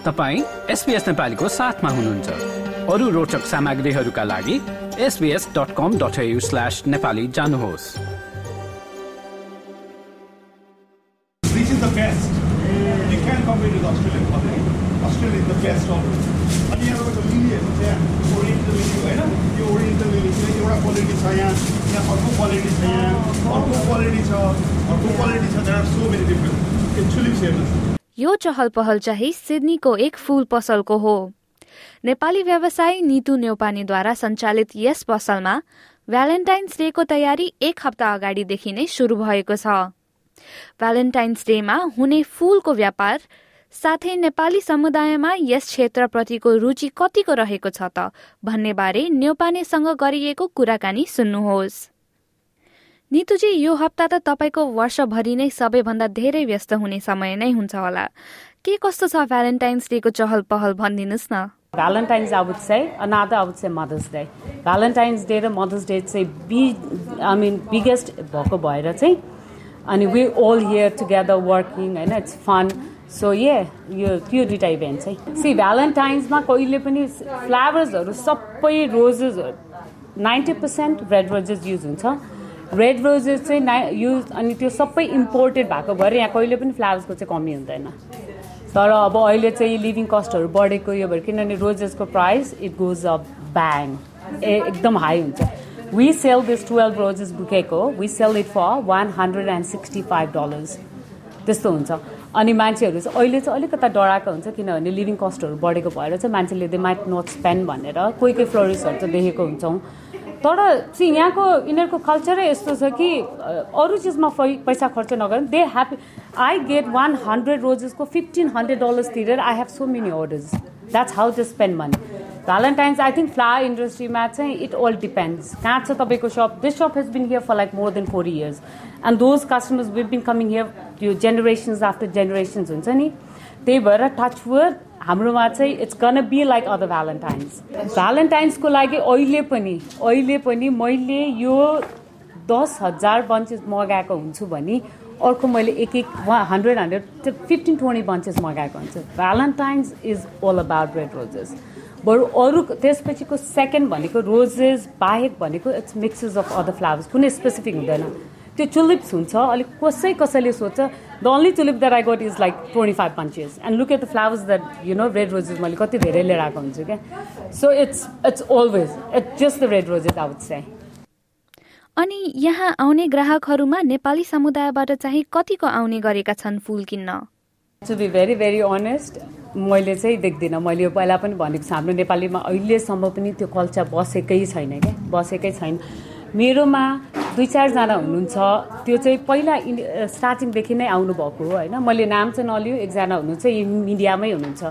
तपाईँ एसपिएस नेपालीको साथमा हुनुहुन्छ। अरू रोचक सामग्रीहरूका लागि SBS dot com dot slash Nepali जानुहोस्। क्वालिटी छ यहाँ अर्को क्वालिटी छ यहाँ अर्को क्वालिटी छ अर्को क्वालिटी छ सो मेनी एक्चुली यो चहल पहल चाहिँ सिडनीको एक फूल पसलको हो। नेपाली व्यवसायी नितु नेौपानेद्वारा सञ्चालित यस पसलमा भ्यालेन्टाइन्स डेको तयारी एक हप्ता अगाडिदेखि नै शुरू भएको छ। भ्यालेन्टाइन्स डेमा हुने फूलको व्यापार साथै नेपाली समुदायमा यस क्षेत्रप्रतिको रुचि कतिको रहेको छ त भन्ने बारे न्यौपानेसँग गरिएको कुराकानी सुन्नुहोस्। नितुजी यो हप्ता त तपाईँको वर्षभरि नै सबैभन्दा धेरै व्यस्त हुने समय नै हुन्छ होला के कस्तो छ भ्यालेन्टाइन्स डेको चहल पहल भनिदिनुहोस् न would say. Another, I would say Mother's Day. Valentine's Day र Mother's Day चाहिँ बी आई मिन बिगेस्ट भएको भएर चाहिँ अनि we all here together working होइन इट्स फन सो ये यो त्यो दुइटा इभेन्ट चाहिँ सी भ्यालेन्टाइन्समा कहिले पनि फ्लावर्सहरू सबै रोजेसहरू ninety percent red roses use हुन्छ रेड रोजेस चाहिँ ना युज अनि त्यो सबै इम्पोर्टेड भएको भएर यहाँ कहिले पनि फ्लावर्सको चाहिँ कमी हुँदैन। तर अब अहिले चाहिँ लिभिङ कस्टहरू बढेको यो भएर किनभने रोजेसको price it goes up bang ए एकदम हाई हुन्छ। We sell this twelve roses बुकेको we sell it for one hundred and sixty five dollars त्यस्तो हुन्छ। अनि मान्छेहरू चाहिँ अहिले चाहिँ अलिकता डराएको हुन्छ किनभने लिभिङ कस्टहरू बढेको भएर चाहिँ मान्छेले दे माइट नट स्पेन्ड भनेर कोही कोही फ्लोरिस्टहरू चाहिँ देखेको हुन्छौँ। तर चाहिँ यहाँको यिनीहरूको कल्चरै यस्तो छ कि अरू चिजमा पैसा खर्च नगरेर they happy I get one hundred रोजेसको fifteen hundred dollars तिरेर I have so many orders that's how to spend money Valentine's I think flower इन्डस्ट्रीमा चाहिँ इट अल डिपेन्ड्स कहाँ छ तपाईँको shop this shop has been here for like more than four years and those customers we've been coming here त्यो generations after generations हुन्छ नि? त्यही भएर टच वर्ड हाम्रोमा चाहिँ it's gonna be like other Valentine's भ्यालेन्टाइन्सको लागि अहिले पनि अहिले पनि मैले यो दस हजार बन्चेस मगाएको हुन्छु भने अर्को मैले एक एक one hundred hundred fifteen twenty bunches मगाएको हुन्छु। Valentine's is all about red roses बरु अरू त्यसपछिको सेकेन्ड भनेको रोजेस बाहेक भनेको it's mixes of other flowers कुनै स्पेसिफिक हुँदैन। त्यो चुलिप्स हुन्छ अलिक कसै कसैले सोध्छ the only tulip that I got is like twenty five bunches and look at the flowers that you know red roses मैले कति धेरै लिएर आएको हुन्छु क्या। So it's it's always it's just the red roses out चाहिँ अनि यहाँ आउने ग्राहकहरूमा नेपाली समुदायबाट चाहिँ कतिको आउने गरेका छन् फुल किन्न? To be very very honest मैले चाहिँ देख्दिनँ। मैले यो पहिला पनि भनेको छु हाम्रो नेपालीमा अहिलेसम्म पनि त्यो कल्चर बसेकै छैन क्या। बसेकै छैन। मेरोमा दुई चारजना हुनुहुन्छ। त्यो चाहिँ पहिला स्टार्टिङदेखि नै आउनुभएको हो होइन? मैले नाम चाहिँ नलियो एकजना हुनुहुन्छ यी मिडियामै हुनुहुन्छ।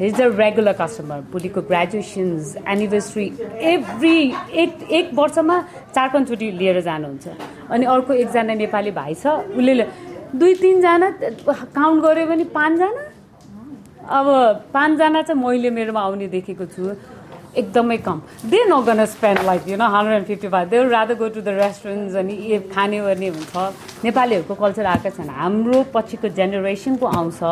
हिज अ रेगुलर कस्टमर भोलिको ग्रेजुएसन्स एनिभर्सरी एभ्री एक एक वर्षमा चार पाँचचोटि लिएर जानुहुन्छ। अनि अर्को एकजना नेपाली भाइ छ उसले दुई तिनजना काउन्ट गऱ्यो भने पाँचजना? अब पाँचजना चाहिँ मैले मेरोमा आउने देखेको छु। एकदमै कम. They no gonna spend like you know hundred and fifty five they rather go to the restaurants अनि ए खाने गर्ने हुन्छ. नेपालीहरूको कल्चर आएकै छैन. हाम्रो पछिको जेनेरेसनको आउँछ.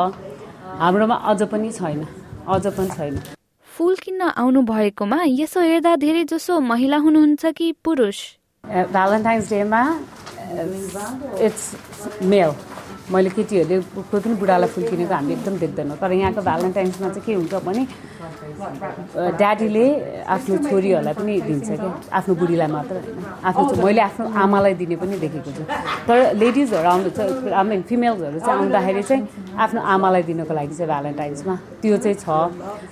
हाम्रोमा अझ पनि छैन. अझ पनि छैन. फुल किन्न आउनु भएकोमा यसो हेर्दा धेरै जसो महिला हुनुहुन्छ कि पुरुष? भ्यालेन्टाइन्स डेमा इट्स मेल मैले केटीहरूले कोही पनि बुढालाई फुल किनेको हामी एकदम देख्दैनौँ। तर यहाँको भ्यालेन्टाइन्समा चाहिँ के हुन्छ भने ड्याडीले आफ्नो छोरीहरूलाई पनि दिन्छ क्या। आफ्नो बुढीलाई मात्र होइन। आफ्नो मैले आफ्नो आमालाई दिने पनि देखेको छु। तर लेडिजहरू आउनु चाहिँ आई मिन फिमेल्सहरू चाहिँ आउँदाखेरि चाहिँ आफ्नो आमालाई दिनको लागि चाहिँ भ्यालेन्टाइन्समा त्यो चाहिँ छ।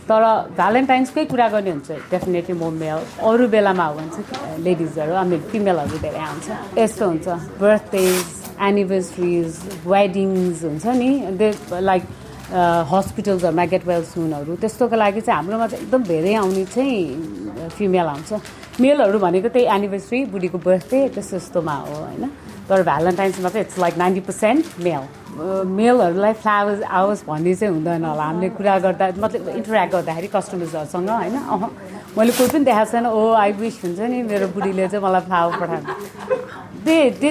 तर भ्यालेन्टाइन्सकै कुरा गर्ने हुन्छ डेफिनेटली म मेल। अरू बेलामा हो भने चाहिँ लेडिजहरू आई मिन फिमेलहरू धेरै आउँछ। यस्तो हुन्छ बर्थडेज एनिभर्सरिज वेडिङ्स हुन्छ नि दे लाइक हस्पिटल्सहरूमा गेट वेल सुनहरू त्यस्तोको लागि चाहिँ हाम्रोमा चाहिँ एकदम धेरै आउने चाहिँ फिमेल आउँछ। मेलहरू भनेको त्यही एनिभर्सरी बुढीको बर्थडे त्यस्तो यस्तोमा हो होइन? तर भ्यालेन्टाइन्समा चाहिँ it's like ninety percent male मेलहरूलाई flowers आओस् भन्ने चाहिँ हुँदैन होला। हामीले कुरा गर्दा मतलब इन्टरेक्ट गर्दाखेरि कस्टमर्सहरूसँग होइन? अह। मैले कोही पनि देखाएको छैन ओ आई विस हुन्छ नि मेरो बुढीले चाहिँ मलाई फ्लावर पठाएको। दे दे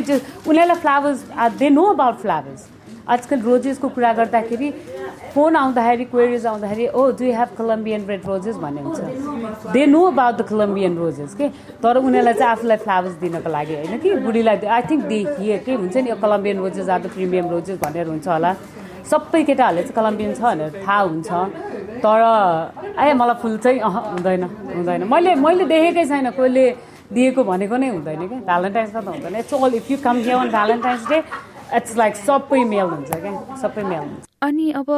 उनीहरूलाई flowers they know about flowers आजकल रोजेसको कुरा गर्दाखेरि फोन आउँदाखेरि क्वेरिज आउँदाखेरि ओ do have Colombian red roses भन्ने हुन्छ they know about the Colombian roses के तर उनीहरूलाई चाहिँ आफूलाई फ्लावर्स दिनको लागि होइन कि? बुढीलाई आई थिङ्क दे के हुन्छ नि Colombian roses are the premium roses भनेर हुन्छ होला। सबै केटाहरूले चाहिँ कलम्बियन छ भनेर थाहा हुन्छ। तर ए मलाई फुल चाहिँ अह हुँदैन हुँदैन। मैले मैले देखेकै छैन कोहीले दिएको भनेको नै हुँदैन क्या। भ्यालेन्टाइन्समा त हुँदैन। It's all if you come here on Valentine's day it's like सबै मेल हुन्छ क्या। सबै मेल हुन्छ। अनि अब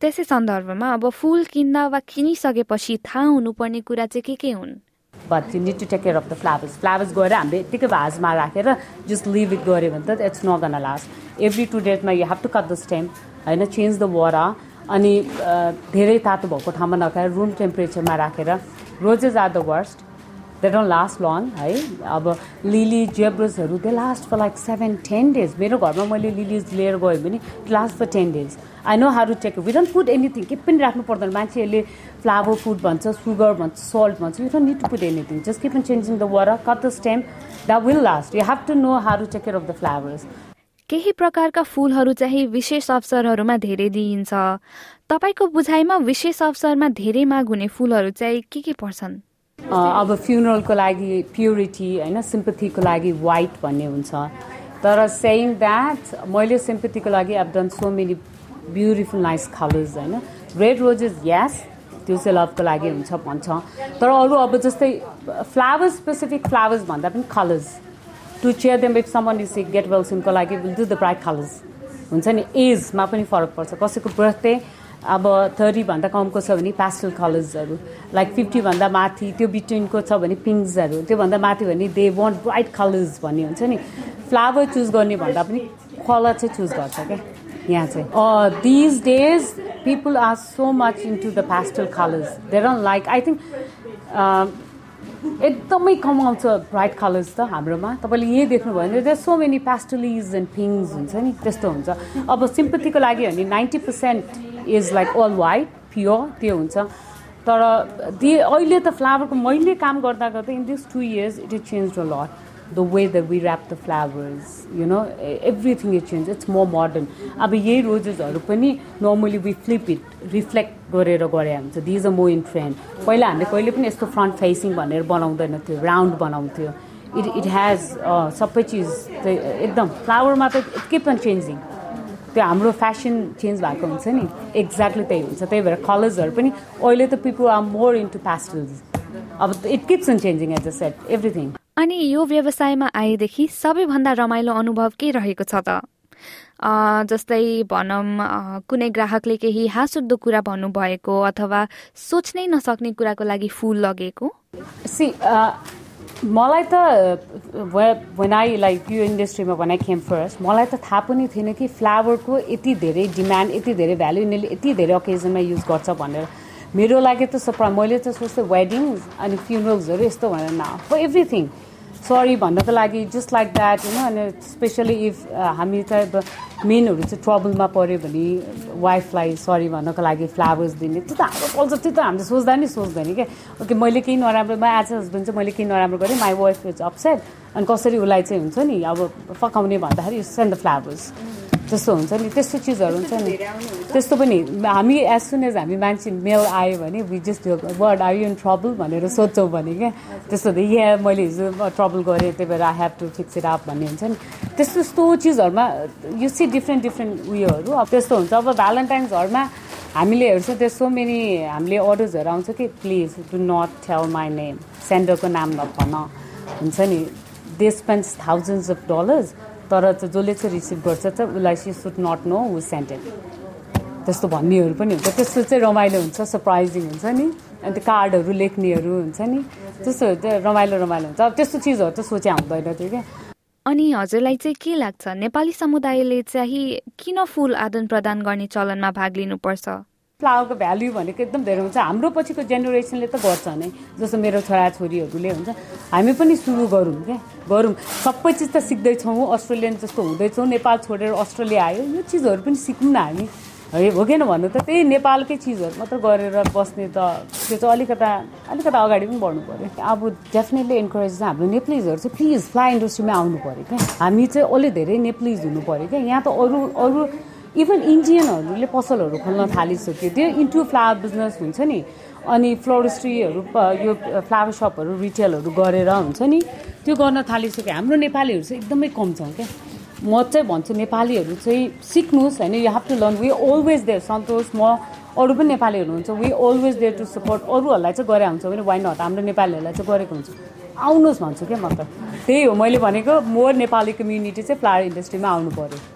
त्यसै सन्दर्भमा अब फुल किन्दा वा किनिसकेपछि थाहा हुनुपर्ने कुरा चाहिँ के के हुन्? But you need to take care of the flowers flowers गएर हामीले यत्तिकै भाजमा राखेर जस्ट लिभ इट गऱ्यो भने त it's not gonna last every two डेटमा you have to cut the stem होइन चेन्ज द वरा अनि धेरै तातो भएको ठाउँमा नखाएर रुम टेम्परेचरमा राखेर roses are the worst they don't last long है? अब lily जेब्रोसहरू they last for like seven ten days मेरो घरमा मैले लिलिज लिएर गएँ भने last for ten days I know how to take don't put anything के पनि राख्नु पर्दैन। मान्छेहरूले फ्लावर फुड भन्छ सुगर भन्छ सल्ट भन्छ you don't need to put anything just keep in changing the water cut the stem the will last you have to know how to take care of the flowers केही प्रकारका फुलहरू चाहिँ विशेष अवसरहरूमा धेरै दिइन्छ। तपाईँको बुझाइमा विशेष अवसरमा धेरै माग हुने फुलहरू चाहिँ के के पर्छन्? अब फ्युनरलको लागि प्युरिटी होइन सिम्पथीको लागि वाइट भन्ने हुन्छ। तर सेङ द्याट मैले सिम्पथीको लागि अब done so many beautiful nice colours होइन। रेड रोजेस यस त्यो चाहिँ लभको लागि हुन्छ भन्छ। तर अरू अब जस्तै फ्लावर्स स्पेसिफिक फ्लावर्स भन्दा पनि colours to cheer them if someone is get well Simco लागि will do the bright colours हुन्छ नि एजमा पनि फरक पर्छ। कसैको बर्थडे अब थर्टीभन्दा कमको छ भने पास्टल कलर्सहरू लाइक फिफ्टीभन्दा माथि त्यो बिट्विनको छ भने पिङ्क्सहरू त्योभन्दा माथि भने दे वान्ट ब्राइट कलर्स भन्ने हुन्छ नि। फ्लावर चुज गर्ने भन्दा पनि कलर चाहिँ चुज गर्छ क्या। यहाँ चाहिँ। These days people are so much in to the pastel colours there like I think एकदमै कम आउँछ ब्राइट कलर्स त हाम्रोमा। तपाईँले यही देख्नुभयो भने there so many pastels and pinks हुन्छ नि त्यस्तो हुन्छ। अब सिम्पथीको लागि भने ninety percent is like all white pure त्यो हुन्छ। तर दि अहिले त फ्लावरको मैले काम गर्दा गर्दा in this two years it is change a lot the way the we wrap the flowers you know everything is change it's more modern अब यही रोजेसहरू पनि normally we flip it reflect गरेर गरे हुन्छ these a more in trend पहिला हामीले कहिले पनि यस्तो फ्रन्ट फेसिङ भनेर बनाउँदैन थियो राउन्ड बनाउँथ्यो। इट इट हेज सबै चिज एकदम फ्लावरमा त इट किप अन चेन्जिङ त्यो हाम्रो फेसन चेन्ज भएको हुन्छ नि. एक्ज्याक्टली त्यही हुन्छ. त्यही भएर कलर्सहरू पनि अहिले त people are more into pastels अब it keeps in changing as a set everything अनि यो व्यवसायमा आएदेखि सबैभन्दा रमाइलो अनुभव के रहेको छ त? जस्तै भनौँ कुनै ग्राहकले केही हाँसुद्दो कुरा भन्नुभएको अथवा सोच्नै नसक्ने कुराको लागि फुल लगेको? सी मलाई त वेन आई लाइक यो इन्डस्ट्रीमा भन आई खेम फर्स्ट मलाई त थाहा पनि थिएन कि फ्लावरको यति धेरै डिमान्ड यति धेरै भ्याल्यु यिनीहरूले यति धेरै ओकेजनमा युज गर्छ भनेर। मेरो लागि त सप्रा मैले त सोच्थेँ वेडिङ अनि फ्युनरल्सहरू यस्तो भनेर न। फर एभ्रिथिङ सरी भन्नको लागि जस्ट लाइक द्याट होइन अनि स्पेसली इफ हामी चाहिँ मेनहरू चाहिँ ट्रबलमा पऱ्यो भने वाइफलाई सरी भन्नको लागि फ्लावर्स दिने त्यो त हाम्रो कल्चर त्यो त हामीले सोच्दा नि सोच्दैन क्या ओके मैले केही नराम्रो म एज हस्बेन्ड चाहिँ मैले केही नराम्रो गरेँ माई वाइफ इज अपसेट अनि कसरी उसलाई चाहिँ हुन्छ नि अब फकाउने भन्दाखेरि सेन्ड द फ्लावर्स त्यस्तो हुन्छ नि त्यस्तो चिजहरू हुन्छ नि। त्यस्तो पनि हामी एज सुन एज हामी मान्छे मेल आयो भने we just word are you in trouble भनेर सोध्छौँ भने क्या। त्यस्तो यहाँ मैले हिजो ट्रबल गरेँ त्यही भएर I have to fix it up भन्ने हुन्छ नि। त्यस्तो यस्तो चिजहरूमा यु सी डिफ्रेन्ट डिफ्रेन्ट उयोहरू। अब त्यस्तो हुन्छ। अब भ्यालेन्टाइन्सहरूमा हामीले हेर्छौँ त्यो सो मेनी हामीले अर्डर्सहरू आउँछ कि please do not tell my name सेन्डरको नाम नभन। हुन्छ नि? They spends thousands of dollars तर जसले चाहिँ रिसिभ गर्छ त उसलाई she should not know who sent it त्यस्तो भन्नेहरू पनि हुन्छ। त्यस्तो चाहिँ रमाइलो हुन्छ सरप्राइजिङ हुन्छ नि। अन्त कार्डहरू लेख्नेहरू हुन्छ नि। त्यस्तो चाहिँ रमाइलो रमाइलो हुन्छ। अब त्यस्तो चिजहरू त सोचे हुँदैन थियो क्या। अनि हजुरलाई चाहिँ के लाग्छ? नेपाली समुदायले चाहिँ किन फुल आदान प्रदान गर्ने चलनमा भाग लिनुपर्छ? फ्लावरको भ्याल्यु भनेको एकदम धेरै हुन्छ। हाम्रो पछिको जेनेरेसनले त गर्छ नै। जस्तो मेरो छोराछोरीहरूले हुन्छ। हामी पनि सुरु गरौँ क्या। गरौँ। सबै चिज त सिक्दैछौँ। अस्ट्रेलियन जस्तो हुँदैछौँ। नेपाल छोडेर अस्ट्रेलिया आयो। यो चिजहरू पनि सिकौँ न हामी। है हो किन भन्नु त त्यही नेपालकै चिजहरू मात्र गरेर बस्ने त त्यो चाहिँ अलिकता अलिकता अगाडि पनि बढ्नु पऱ्यो अब डेफिनेटली इन्करेज चाहिँ हाम्रो नेप्लिजहरू चाहिँ प्लिज फ्लाइ इन्डस्ट्रीमा आउनु पऱ्यो क्या। हामी चाहिँ अलिक धेरै नेप्लिज हुनु पऱ्यो क्या। यहाँ त अरू अरू इभन इन्डियनहरूले पसलहरू खोल्न थालिसक्यो। त्यो इन्टु फ्लावर बिजनेस हुन्छ नि। अनि फ्लोरिस्ट्रीहरू यो फ्लावर सपहरू रिटेलहरू गरेर हुन्छ नि त्यो गर्न थालिसक्यो। हाम्रो नेपालीहरू चाहिँ एकदमै कम छ क्या। म चाहिँ भन्छु नेपालीहरू चाहिँ सिक्नुहोस् होइन। You have to learn we always there Santosh म अरू पनि नेपालीहरू हुन्छ we always there to support अरूहरूलाई चाहिँ गरे हुन्छ भने वाइ नट हाम्रो नेपालीहरूलाई चाहिँ गरेको हुन्छ। आउनुहोस् भन्छु क्या म त। त्यही हो मैले भनेको मोर नेपाली कम्युनिटी चाहिँ फ्लावर इन्डस्ट्रीमा आउनु पर्यो।